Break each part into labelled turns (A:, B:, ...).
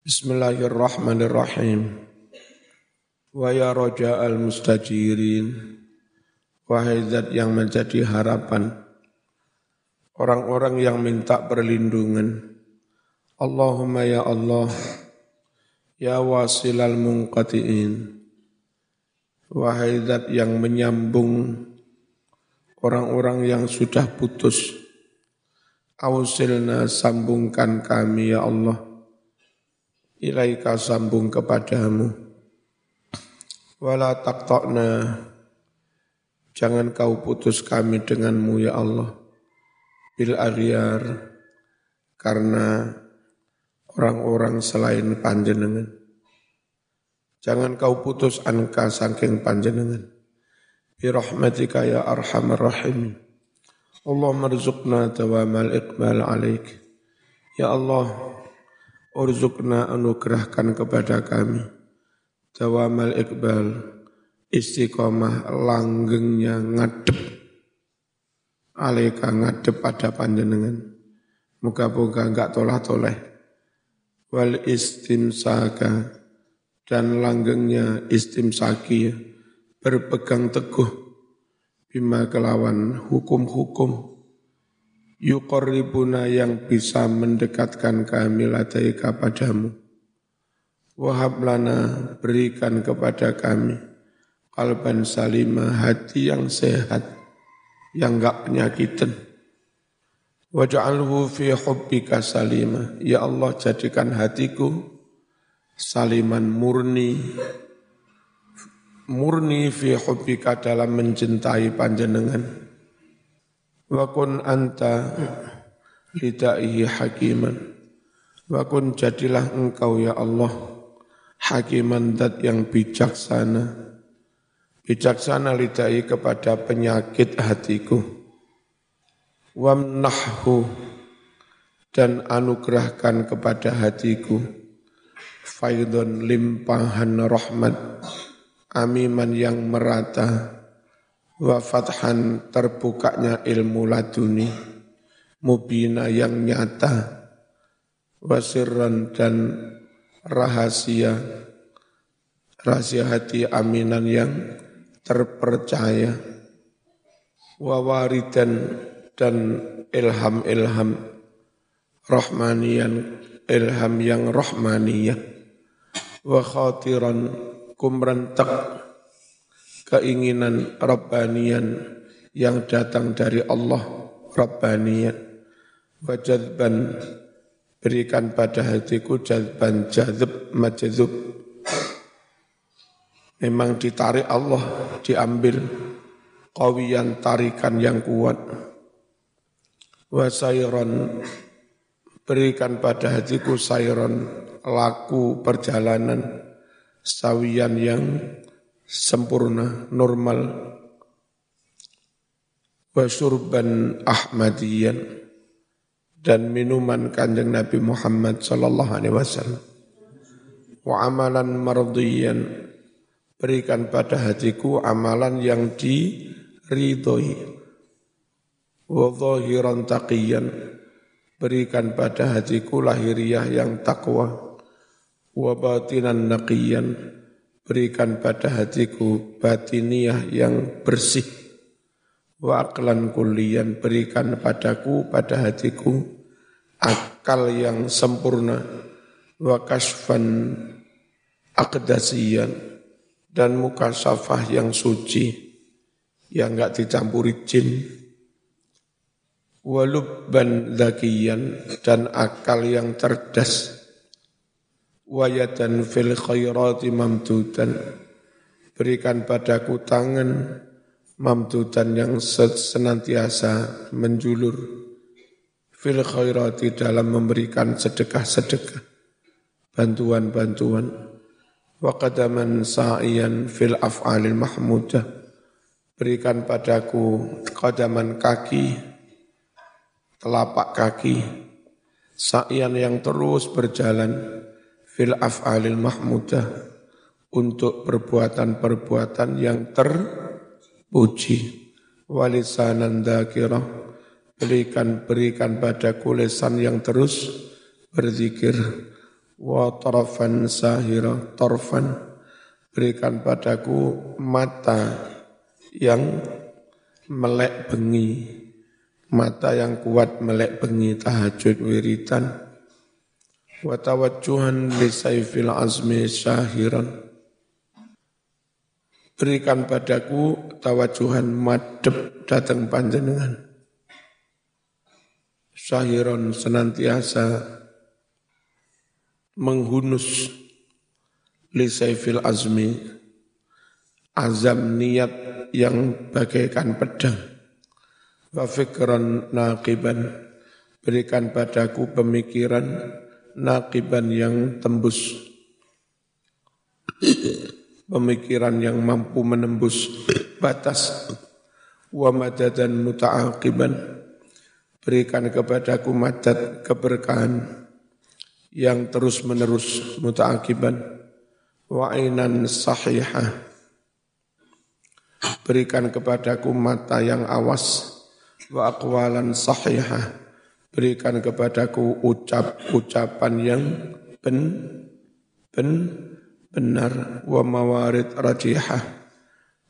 A: Bismillahirrahmanirrahim. Wa ya roja al mustajirin. Wahai zat yang menjadi harapan. Orang-orang yang minta perlindungan. Allahumma ya Allah. Ya wasilal munqatiin. Wahai zat yang menyambung orang-orang yang sudah putus. Ausilna sambungkan kami ya Allah. Ilaika sambung kepadamu. Wala taktokna. Jangan kau putus kami denganmu ya Allah. Bil aghyar. Karena orang-orang selain panjenengan. Jangan kau putus angka saking panjenengan. Birahmatika ya arhamar rahimin. Allah marzuqna dawamal iqbal alaik. Ya Allah, urzukna anugerahkan kepada kami. Dawamal iqbal, istiqomah langgengnya ngadep. Alaika ngadep pada panjenengan. Moga-moga enggak tolah-toleh. Wal istimsaka dan langgengnya istimsaki berpegang teguh bima kelawan hukum-hukum yukorribuna yang bisa mendekatkan kami ladaika padamu. Wahab lana berikan kepada kami kalban salima hati yang sehat yang enggak penyakitan. Waj'alhu fi hubbika salima. Ya Allah jadikan hatiku saliman murni murni fi hubbika dalam mencintai panjenengan wa kun anta lidaihi hakiman. Wa kun jadilah engkau ya Allah hakiman dat yang bijaksana. Bijaksana lidai kepada penyakit hatiku. Wamnahhu dan anugerahkan kepada hatiku. Faidon limpahan rahmat amiman yang merata wa fathan terbukanya ilmu laduni mubina yang nyata wasirran dan rahasia rahasia hati aminan yang terpercaya wawaridan dan ilham-ilham rahmanian ilham yang rahmaniyah wa khatiran kumrentek keinginan Rabbanian yang datang dari Allah Rabbanian. Wajadban berikan pada hatiku jadban jadab majadub memang ditarik Allah diambil kawian tarikan yang kuat. Wasairon berikan pada hatiku sairon laku perjalanan sawian yang sempurna, normal, wasurban ahmadiyan, dan minuman kanjeng Nabi Muhammad sallallahu alaihi wasallam. Wa amalan mardiyan, berikan pada hatiku amalan yang diridhoi. Wa zahiran taqiyan, berikan pada hatiku lahiriah yang takwa wa batinan naqiyan berikan pada hatiku batiniah yang bersih. Wa aklan kulian berikan padaku pada hatiku akal yang sempurna. Wa kasfan akdasiyan dan muka safah yang suci yang enggak dicampuri jin. Walubban zakiyan dan akal yang cerdas wayatan fil khairati mamdudan berikan padaku tangan mamdudan yang senantiasa menjulur. Fil khairati dalam memberikan sedekah-sedekah bantuan-bantuan. Wa qadaman sa'iyan fil af'alil mahmudah. Berikan padaku qadaman kaki telapak kaki sa'ian yang terus berjalan fil af'alil mahmudah untuk perbuatan-perbuatan yang terpuji. Walisanan dzakirah berikan berikan pada kulesan yang terus berzikir. Wa tarfan sahira torfan berikan padaku mata yang melek bengi. Mata yang kuat melek bengi tahajud wiritan wa tawajjuhan li saifil azmi syahiran. Berikan padaku tawajuhan madep datang panjenengan. Syahiron senantiasa menghunus lisaifil azmi azam niat yang bagaikan pedang. Wa fikran naqiban berikan padaku pemikiran naqiban yang tembus. Pemikiran yang mampu menembus batas. Wa madadan muta'aqiban. Berikan kepadaku madad keberkahan yang terus-menerus mutaakiban wa ainan sahihah. Berikan kepadaku mata yang awas. Wa aqwalan sahihah berikan kepadaku ucap-ucapan yang ben ben benar. Wa mawarid rajihah.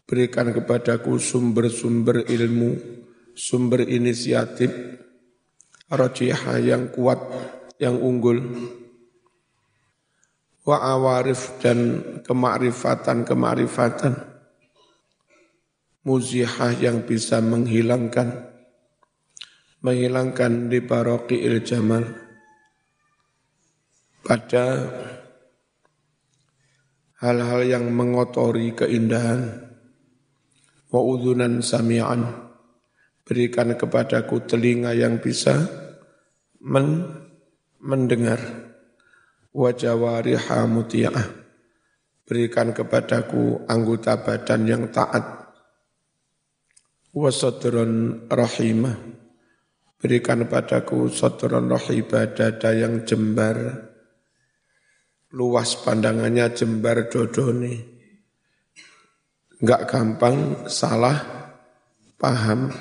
A: Berikan kepadaku sumber-sumber ilmu sumber inisiatif rajihah yang kuat yang unggul. Wa awarif dan kemakrifatan-kemakrifatan. Muzihah yang bisa menghilangkan menghilangkan di il jamal. Pada hal-hal yang mengotori keindahan wa udhunan sami'an berikan kepadaku telinga yang bisa men mendengar. Wajawariha muti'ah berikan kepadaku anggota badan yang taat. Wasadron rahimah berikan padaku sadron rahibah dada yang jembar. Luas pandangannya jembar dodone. Enggak gampang salah paham.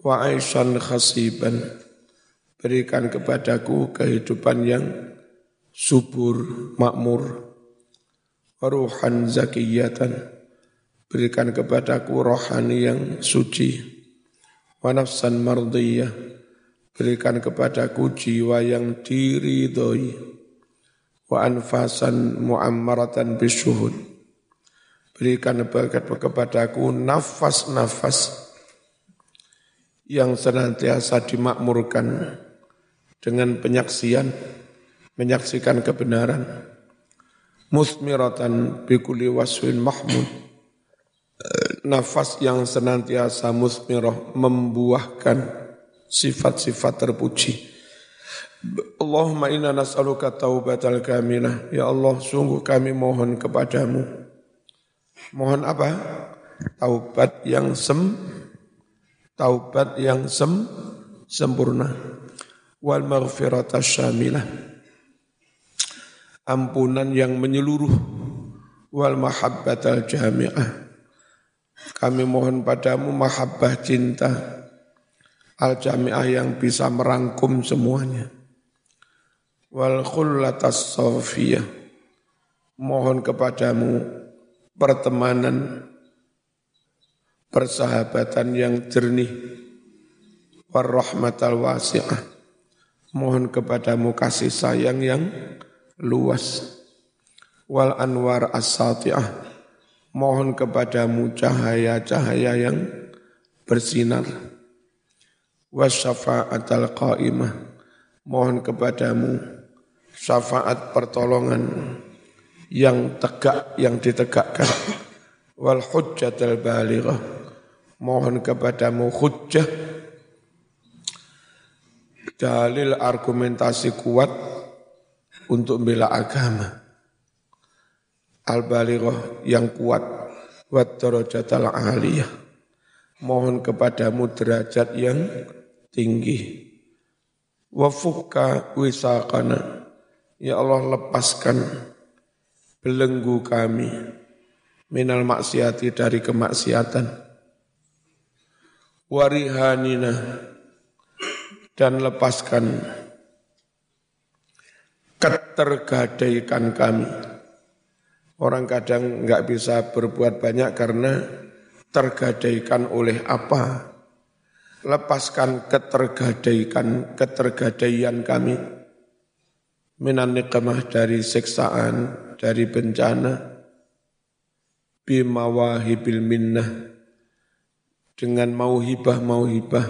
A: Wa aisan khasiban. Berikan kepadaku kehidupan yang subur, makmur, ruhan zakiyatan. Berikan kepadaku rohani yang suci, wa nafsan mardiyah. Berikan kepadaku jiwa yang diridhoi, wa anfasan muammaratan bisyuhud. Berikan kepadaku nafas-nafas yang senantiasa dimakmurkan dengan penyaksian, menyaksikan kebenaran. Musmiratan bikuli waswin mahmud. Nafas yang senantiasa musmirah membuahkan sifat-sifat terpuji. Allahumma inna nas'aluka taubatal kaminah. Ya Allah, sungguh kami mohon kepadamu. Mohon apa? Taubat yang sem, taubat yang sem, sempurna wal maghfirata syamilah ampunan yang menyeluruh wal mahabbatal jami'ah kami mohon padamu mahabbah cinta al jami'ah yang bisa merangkum semuanya wal khullatas sofiyah mohon kepadamu pertemanan persahabatan yang jernih warahmatal wasi'ah Mohon kepadamu kasih sayang yang luas. Wal anwar as-sati'ah. Mohon kepadamu cahaya-cahaya yang bersinar. Wasyafa'at al-qa'imah. Mohon kepadamu syafaat pertolongan yang tegak, yang ditegakkan. Wal hujjat al-balighah. Mohon kepadamu hujjah dalil argumentasi kuat untuk membela agama. Al-balighah yang kuat wa darajatal aliyah. Mohon kepadamu derajat yang tinggi. Wa fukka wisaqana. Ya Allah lepaskan belenggu kami minal maksiati dari kemaksiatan. Warihanina dan lepaskan ketergadaikan kami. Orang kadang nggak bisa berbuat banyak karena tergadaikan oleh apa. Lepaskan ketergadaikan, ketergadaian kami. Minan nikmah dari siksaan, dari bencana. Bimawahibil minnah. Dengan mauhibah-mauhibah.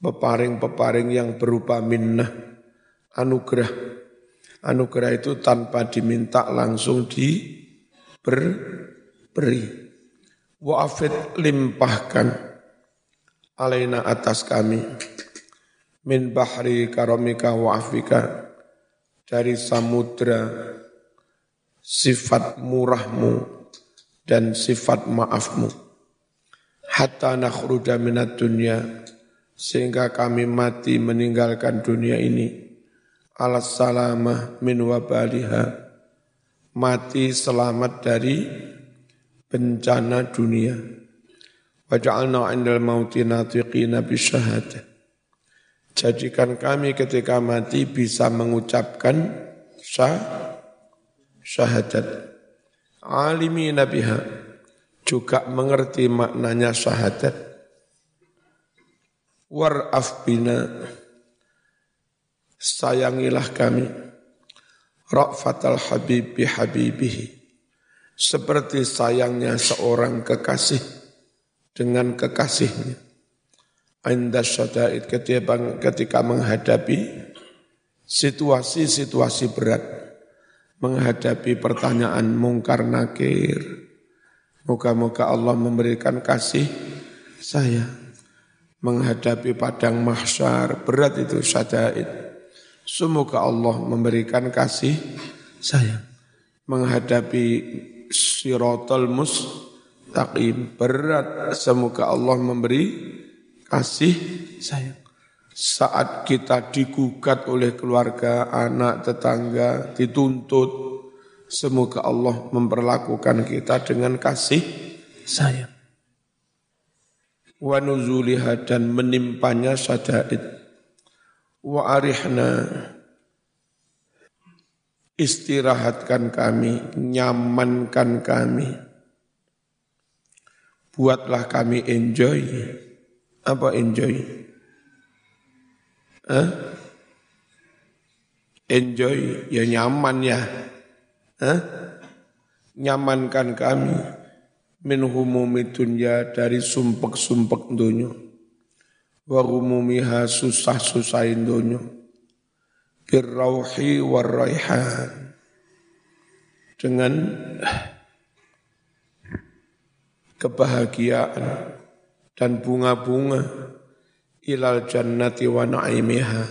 A: Peparing-peparing yang berupa minnah. Anugerah Anugerah itu tanpa diminta langsung diberi. Wa'afid limpahkan alaina atas kami. Min bahri karamika wa'afika. Dari samudra sifat murahmu dan sifat maafmu. Hatta nakhruja minat dunia sehingga kami mati meninggalkan dunia ini alas salamah min wabaliha. Mati selamat dari bencana dunia. Waja'alna indal mauti natiqina bisyahadah jadikan kami ketika mati bisa mengucapkan syah, syahadat. Alimi nabiha. Juga mengerti maknanya syahadat. War'af bina sayangilah kami Ra'fatal habibi habibihi seperti sayangnya seorang kekasih dengan kekasihnya. Indah syada'id ketika, menghadapi situasi-situasi berat, menghadapi pertanyaan mungkar nakir. Moga-moga Allah memberikan kasih saya. Menghadapi padang mahsyar, berat itu syada'id Semoga Allah memberikan kasih sayang menghadapi sirotol mustaqim. Berat. Semoga Allah memberi kasih sayang. Saat kita digugat oleh keluarga, anak, tetangga, dituntut semoga Allah memperlakukan kita dengan kasih sayang. Wa nuzuliha dan menimpanya sadaid wa arihna istirahatkan kami, nyamankan kami. Buatlah kami enjoy. Apa enjoy? Hah? Enjoy, ya nyaman ya. Hah? Nyamankan kami min humumi dunya dari sumpek-sumpek dunia wa gumumiha susah-susahin dunya birrauhi warraihan. Dengan kebahagiaan dan bunga-bunga ilal jannati wa naimiha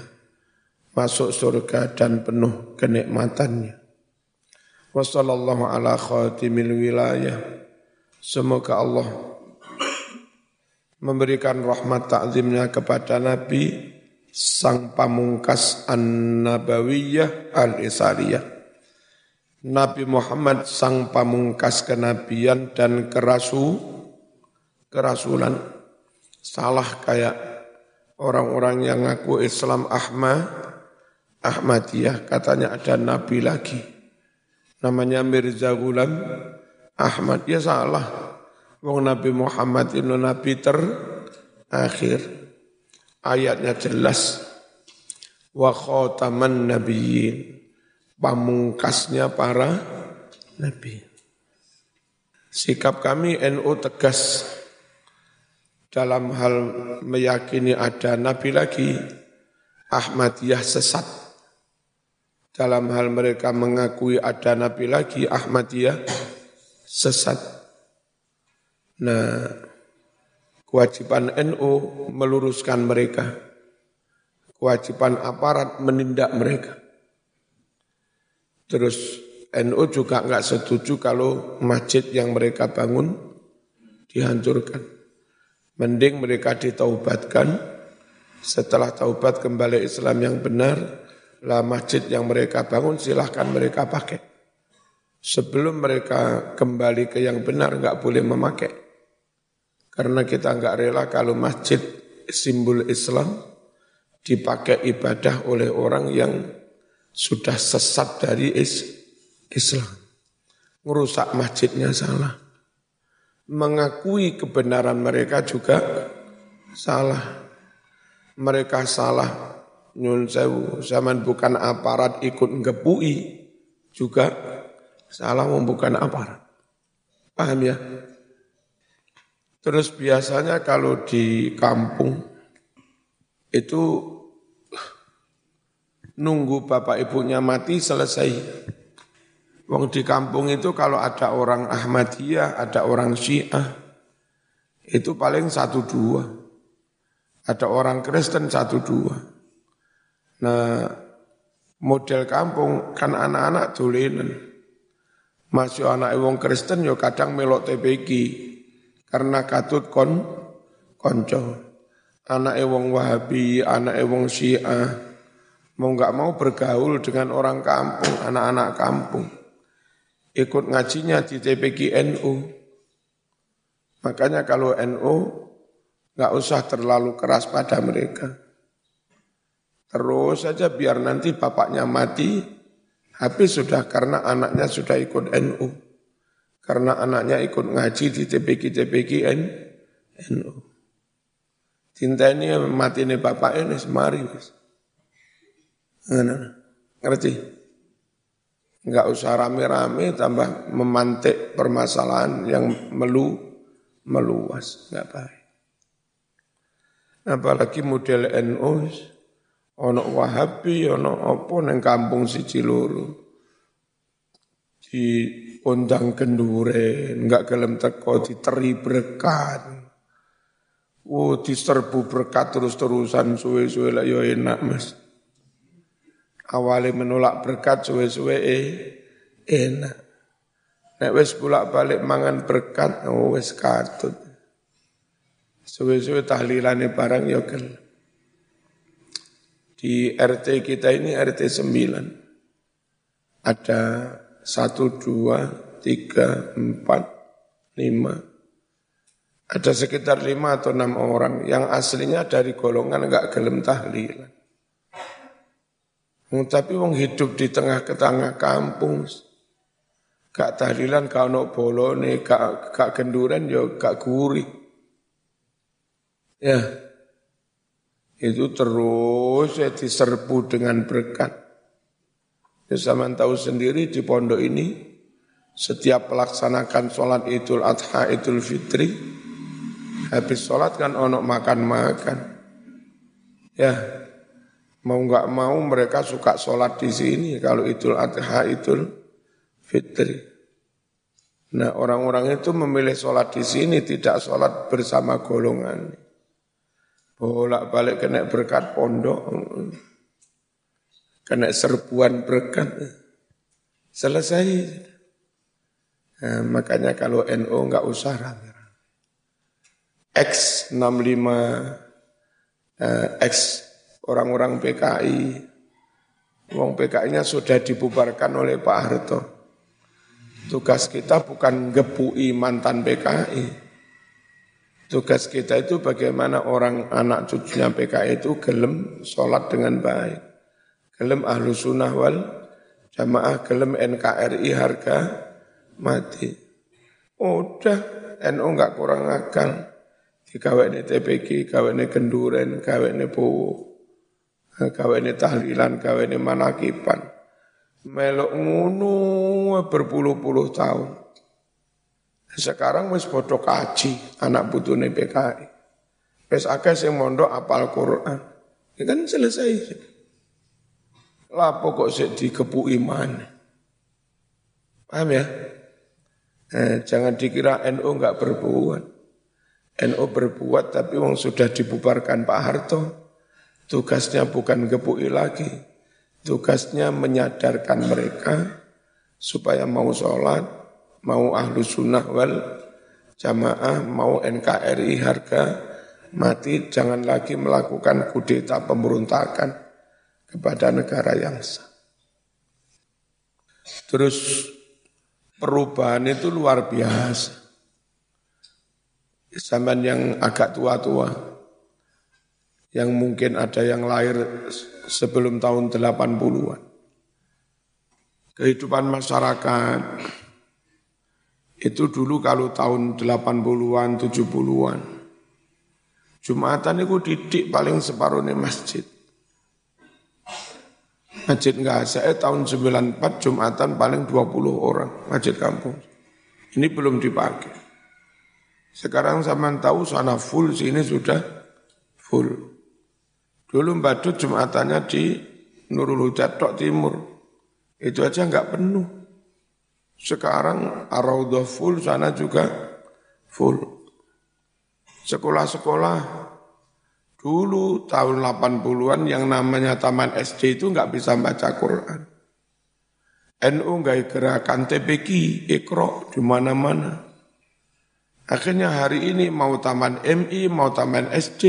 A: masuk surga dan penuh kenikmatannya. Wa sallallahu ala khatimil wilayah. Semoga Allah memberikan rahmat takzimnya kepada Nabi sang pamungkas An-Nabawiyah Al-Isariyah. Nabi Muhammad sang pamungkas kenabian dan kerasu kerasulan. Salah kayak orang-orang yang ngaku Islam Ahmad Ahmadiyah katanya ada nabi lagi. Namanya Mirza Gulam Ahmad. Ya salah. Wong Nabi Muhammad itu Nabi terakhir. Ayatnya jelas. Wa khotaman nabiyyin. Pamungkasnya para nabi. Sikap kami NU tegas dalam hal meyakini ada nabi lagi. Ahmadiyah sesat. Dalam hal mereka mengakui ada nabi lagi, Ahmadiyah sesat Nah, kewajiban NU meluruskan mereka. Kewajiban aparat menindak mereka. Terus NU juga nggak setuju kalau masjid yang mereka bangun dihancurkan. Mending mereka ditaubatkan, setelah taubat kembali Islam yang benar, lah masjid yang mereka bangun silahkan mereka pakai. Sebelum mereka kembali ke yang benar nggak boleh memakai. Karena kita enggak rela kalau masjid simbol Islam dipakai ibadah oleh orang yang sudah sesat dari Islam. Ngerusak masjidnya salah. Mengakui kebenaran mereka juga salah. Mereka salah. Nyun sewu, zaman bukan aparat ikut ngepui juga salah bukan aparat. Paham ya? Terus biasanya kalau di kampung itu nunggu bapak ibunya mati selesai. Wong di kampung itu kalau ada orang Ahmadiyah, ada orang Syiah, itu paling satu dua. Ada orang Kristen satu dua. Nah, model kampung kan anak-anak tulinan. Masih anak wong Kristen yo kadang melok TPG karena katut kon konco. Anak wong Wahabi, anak wong Syiah, mau nggak mau bergaul dengan orang kampung, anak-anak kampung. Ikut ngajinya di TPG NU. Makanya kalau NU nggak usah terlalu keras pada mereka. Terus saja biar nanti bapaknya mati, habis sudah karena anaknya sudah ikut NU. Karena anaknya ikut ngaji di TPG-TPG NU. Cinta ini mati ini bapak ini semari. Ngerti? Enggak usah rame-rame tambah memantik permasalahan yang melu meluas, enggak baik. Apalagi model NU, ono Wahabi, ono apa neng kampung si loro. Di undang kendure, enggak gelem teko diteri berkat. Oh, diserbu berkat terus-terusan suwe-suwe lah yo enak, Mas awalnya menolak berkat suwe-suwe eh, enak. Nek wis bolak-balik mangan berkat, oh wis katut. Suwe-suwe tahlilane barang ya. Di RT kita ini RT 9. Ada satu, dua, tiga, empat, lima. Ada sekitar lima atau enam orang yang aslinya dari golongan enggak gelem tahlilan. Tapi wong hidup di tengah ketengah kampung, gak tahlilan, gak ono bolone, gak, gak genduran, yo ya gak guri. Ya, itu terus ya diserbu dengan berkat. Ya zaman tahu sendiri di pondok ini, setiap pelaksanakan sholat idul adha, idul fitri, habis sholat kan ono makan-makan. Ya, Mau nggak mau mereka suka sholat di sini kalau Idul Adha, Idul Fitri. Nah orang-orang itu memilih sholat di sini tidak sholat bersama golongan. Bolak balik kena berkat pondok, kena serbuan berkat, selesai. Nah, makanya kalau NO nggak usah rame. X65, eh, X orang-orang PKI. Wong PKI-nya sudah dibubarkan oleh Pak Harto. Tugas kita bukan ngepui mantan PKI. Tugas kita itu bagaimana orang anak cucunya PKI itu gelem sholat dengan baik. Gelem ahlu sunnah wal jamaah, gelem NKRI harga mati. Udah, NU enggak kurang akal. Dikawai TPG, kawai kenduren, kawai bowo ini tahlilan, ini manakipan. Melok ngunu berpuluh-puluh tahun. Sekarang wis bodoh kaji anak putune PKI. Wis akeh sing mondok apal Quran. Ya kan selesai. Lah pokok sik dikepu iman. Paham ya? Eh, jangan dikira NU enggak berbuat. NU berbuat tapi wong sudah dibubarkan Pak Harto. Tugasnya bukan gepui lagi, tugasnya menyadarkan mereka supaya mau sholat, mau ahlu sunnah wal jamaah, mau NKRI harga mati, jangan lagi melakukan kudeta pemberontakan kepada negara yang sah. Terus perubahan itu luar biasa. Zaman yang agak tua-tua, yang mungkin ada yang lahir sebelum tahun 80-an. kehidupan masyarakat. Itu dulu kalau tahun 80-an, 70-an. Jumatan itu didik paling separuhnya masjid. Masjid enggak saya tahun 94 Jumatan paling 20 orang masjid kampung. Ini belum dipakai. Sekarang zaman tahu sana full, sini sudah full. Dulu Badut Jumatannya di Nurul Huda Timur. Itu aja enggak penuh. Sekarang Araudah full, sana juga full. Sekolah-sekolah dulu tahun 80-an yang namanya Taman SD itu nggak bisa baca Quran. NU nggak gerakan TPQ, Ikro di mana-mana. Akhirnya hari ini mau Taman MI, mau Taman SD,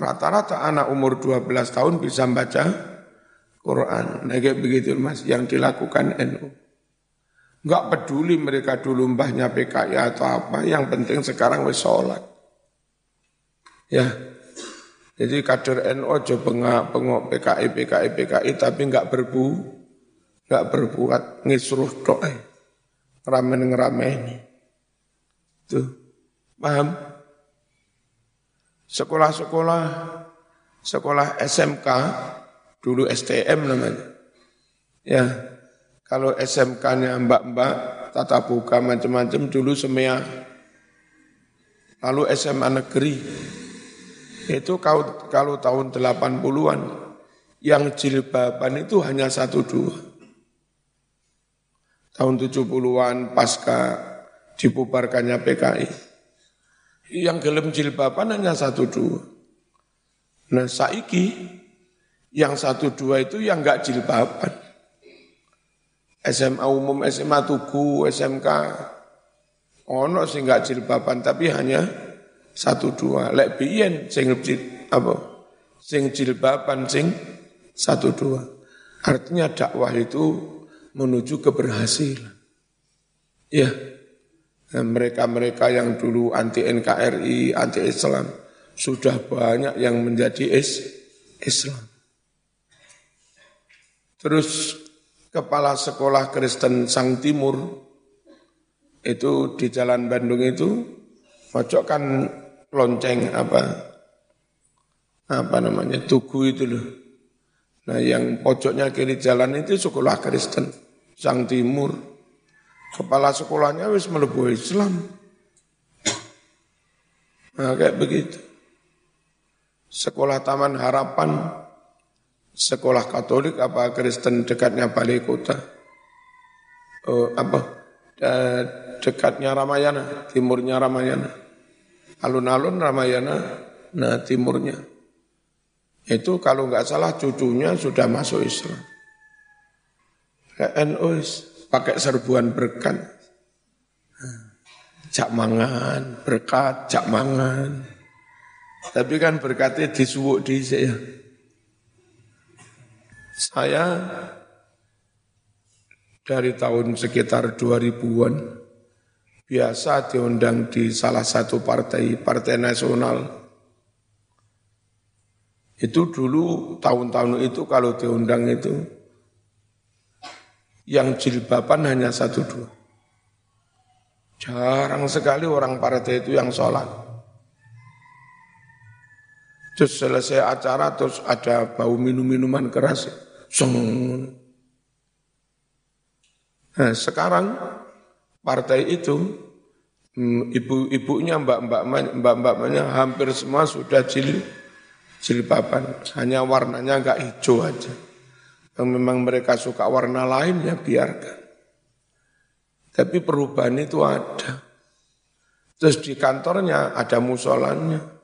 A: rata-rata anak umur 12 tahun bisa baca Quran. Nah kayak begitu mas, yang dilakukan NU. Enggak peduli mereka dulu mbahnya PKI atau apa, yang penting sekarang wis sholat. Ya, jadi kader NU aja PKI PKI PKI tapi nggak berbu nggak berbuat ngisruh tok ramen ini. Tuh, paham? Sekolah-sekolah sekolah SMK dulu STM namanya. Ya, kalau SMK-nya mbak-mbak tata buka macam-macam dulu semia. Lalu SMA negeri itu kalau, kalau tahun 80-an, yang jilbaban itu hanya satu dua. Tahun 70-an pasca dibubarkannya PKI. Yang gelem jilbaban hanya satu dua. Nah saiki yang satu dua itu yang enggak jilbaban. SMA umum, SMA Tugu, SMK, ono sih enggak jilbaban tapi hanya satu dua. Lek biyen sing apa? Sing jilbaban sing satu dua. Artinya dakwah itu menuju keberhasilan. Ya. Mereka-mereka yang dulu anti NKRI anti Islam sudah banyak yang menjadi is Islam. Terus kepala sekolah Kristen Sang Timur itu di Jalan Bandung itu pojok kan lonceng apa apa namanya tugu itu loh. Nah yang pojoknya kiri jalan itu sekolah Kristen, Sang Timur. Kepala sekolahnya wis melebu Islam. Nah kayak begitu. Sekolah Taman Harapan, sekolah Katolik apa Kristen dekatnya Balai Kota. Oh, apa? Dekatnya Ramayana, timurnya Ramayana alun-alun Ramayana, nah timurnya. Itu kalau nggak salah cucunya sudah masuk Islam. NU pakai serbuan berkat. Cak mangan, berkat, cak mangan. Tapi kan berkatnya disuwuk di saya. Saya dari tahun sekitar 2000-an biasa diundang di salah satu partai, partai nasional. Itu dulu tahun-tahun itu kalau diundang itu yang jilbaban hanya satu dua. Jarang sekali orang partai itu yang sholat. Terus selesai acara terus ada bau minum-minuman keras. Song. Nah, sekarang partai itu hmm, ibu-ibunya mbak-mbak mbak-mbaknya hampir semua sudah jil jilbaban. Hanya warnanya enggak hijau aja. Yang memang mereka suka warna lain ya biarkan. Tapi perubahan itu ada. Terus di kantornya ada musolanya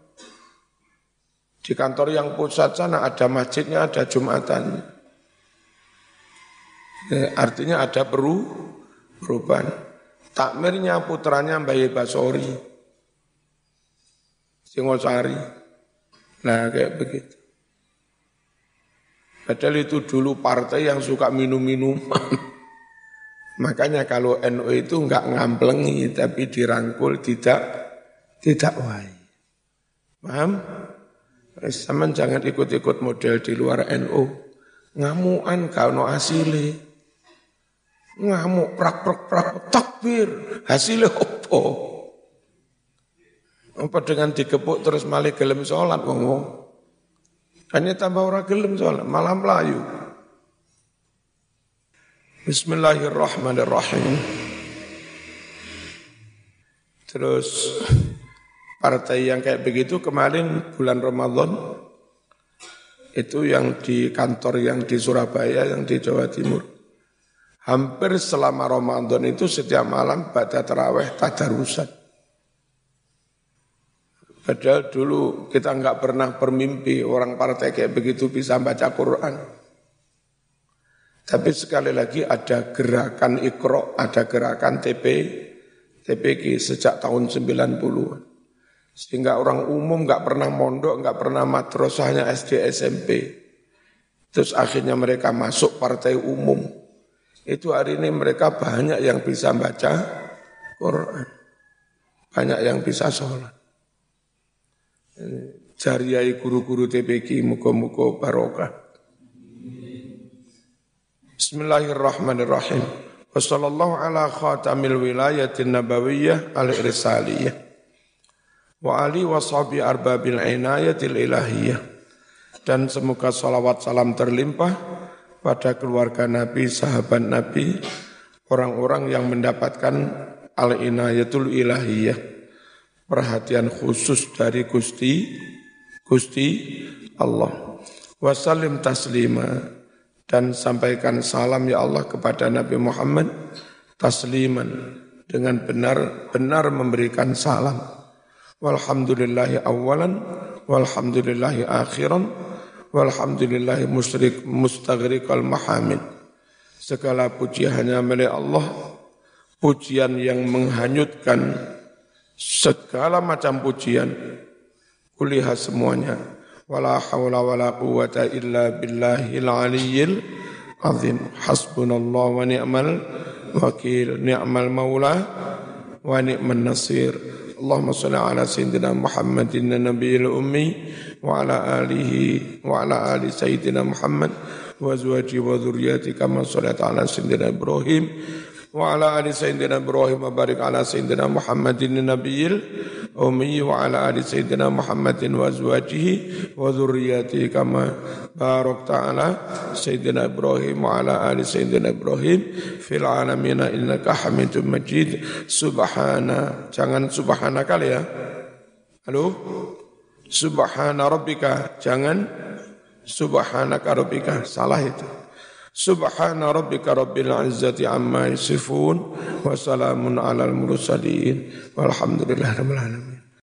A: di kantor yang pusat sana ada masjidnya ada jumatannya. Ya, artinya ada peru perubahan takmirnya putranya Bayi Basori. Singosari. Nah kayak begitu. Padahal itu dulu partai yang suka minum-minum. Makanya kalau NU itu enggak ngamplengi tapi dirangkul tidak tidak wai. Paham? Sama jangan ikut-ikut model di luar NU. Ngamuan kalau asili. Ngamuk prak prak prak takbir. Hasilnya apa? Apa dengan digepuk terus malah gelem sholat wong. Hanya tambah orang gelem sholat, malam layu. Bismillahirrahmanirrahim. Terus partai yang kayak begitu kemarin bulan Ramadan itu yang di kantor yang di Surabaya, yang di Jawa Timur. Hampir selama Ramadan itu setiap malam pada terawih tadarusan. Padahal dulu kita nggak pernah bermimpi orang partai kayak begitu bisa baca Quran. Tapi sekali lagi ada gerakan ikro, ada gerakan TP, TPG sejak tahun 90-an. Sehingga orang umum nggak pernah mondok, nggak pernah madrasahnya SD SMP. Terus akhirnya mereka masuk partai umum. Itu hari ini mereka banyak yang bisa baca Quran. Banyak yang bisa sholat jariai guru-guru TPK muka-muka barokah. Bismillahirrahmanirrahim. Wassallallahu ala khatamil wilayatin nabawiyah al-irsaliyah. Wa ali wa sahbi arbabil inayatil ilahiyah. Dan semoga salawat salam terlimpah pada keluarga Nabi, sahabat Nabi, orang-orang yang mendapatkan al-inayatul ilahiyah perhatian khusus dari Gusti Gusti Allah. Wasalim taslima dan sampaikan salam ya Allah kepada Nabi Muhammad tasliman dengan benar-benar memberikan salam. Walhamdulillahi awalan walhamdulillahi akhiran walhamdulillahi musyrik mustaghriqal mahamid. Segala puji hanya milik Allah, pujian yang menghanyutkan segala macam pujian. Kuliah semuanya. Wala haula wala quwata illa billahil aliyyil azim. Hasbunallah wa ni'mal wakil ni'mal maula wa ni'man nasir. Allahumma salli ala sayyidina Muhammadin nabiyil ummi wa ala alihi wa ala ali sayyidina Muhammad wa azwaji wa dhurriyyati kama sallaita ala sayyidina Ibrahim وعلى آل سيدنا إبراهيم وبارك على سيدنا محمد النبي الأمي وعلى آل سيدنا محمد وأزواجه وذرياته كما باركت على سيدنا إبراهيم وعلى آل سيدنا إبراهيم في العالمين إنك حميد مجيد سبحان jangan subhana kali ya halo subhana rabbika jangan subhanaka rabbika salah itu Subhana rabbika rabbil izzati amma yasifun wa salamun alal mursalin walhamdulillahi rabbil alamin.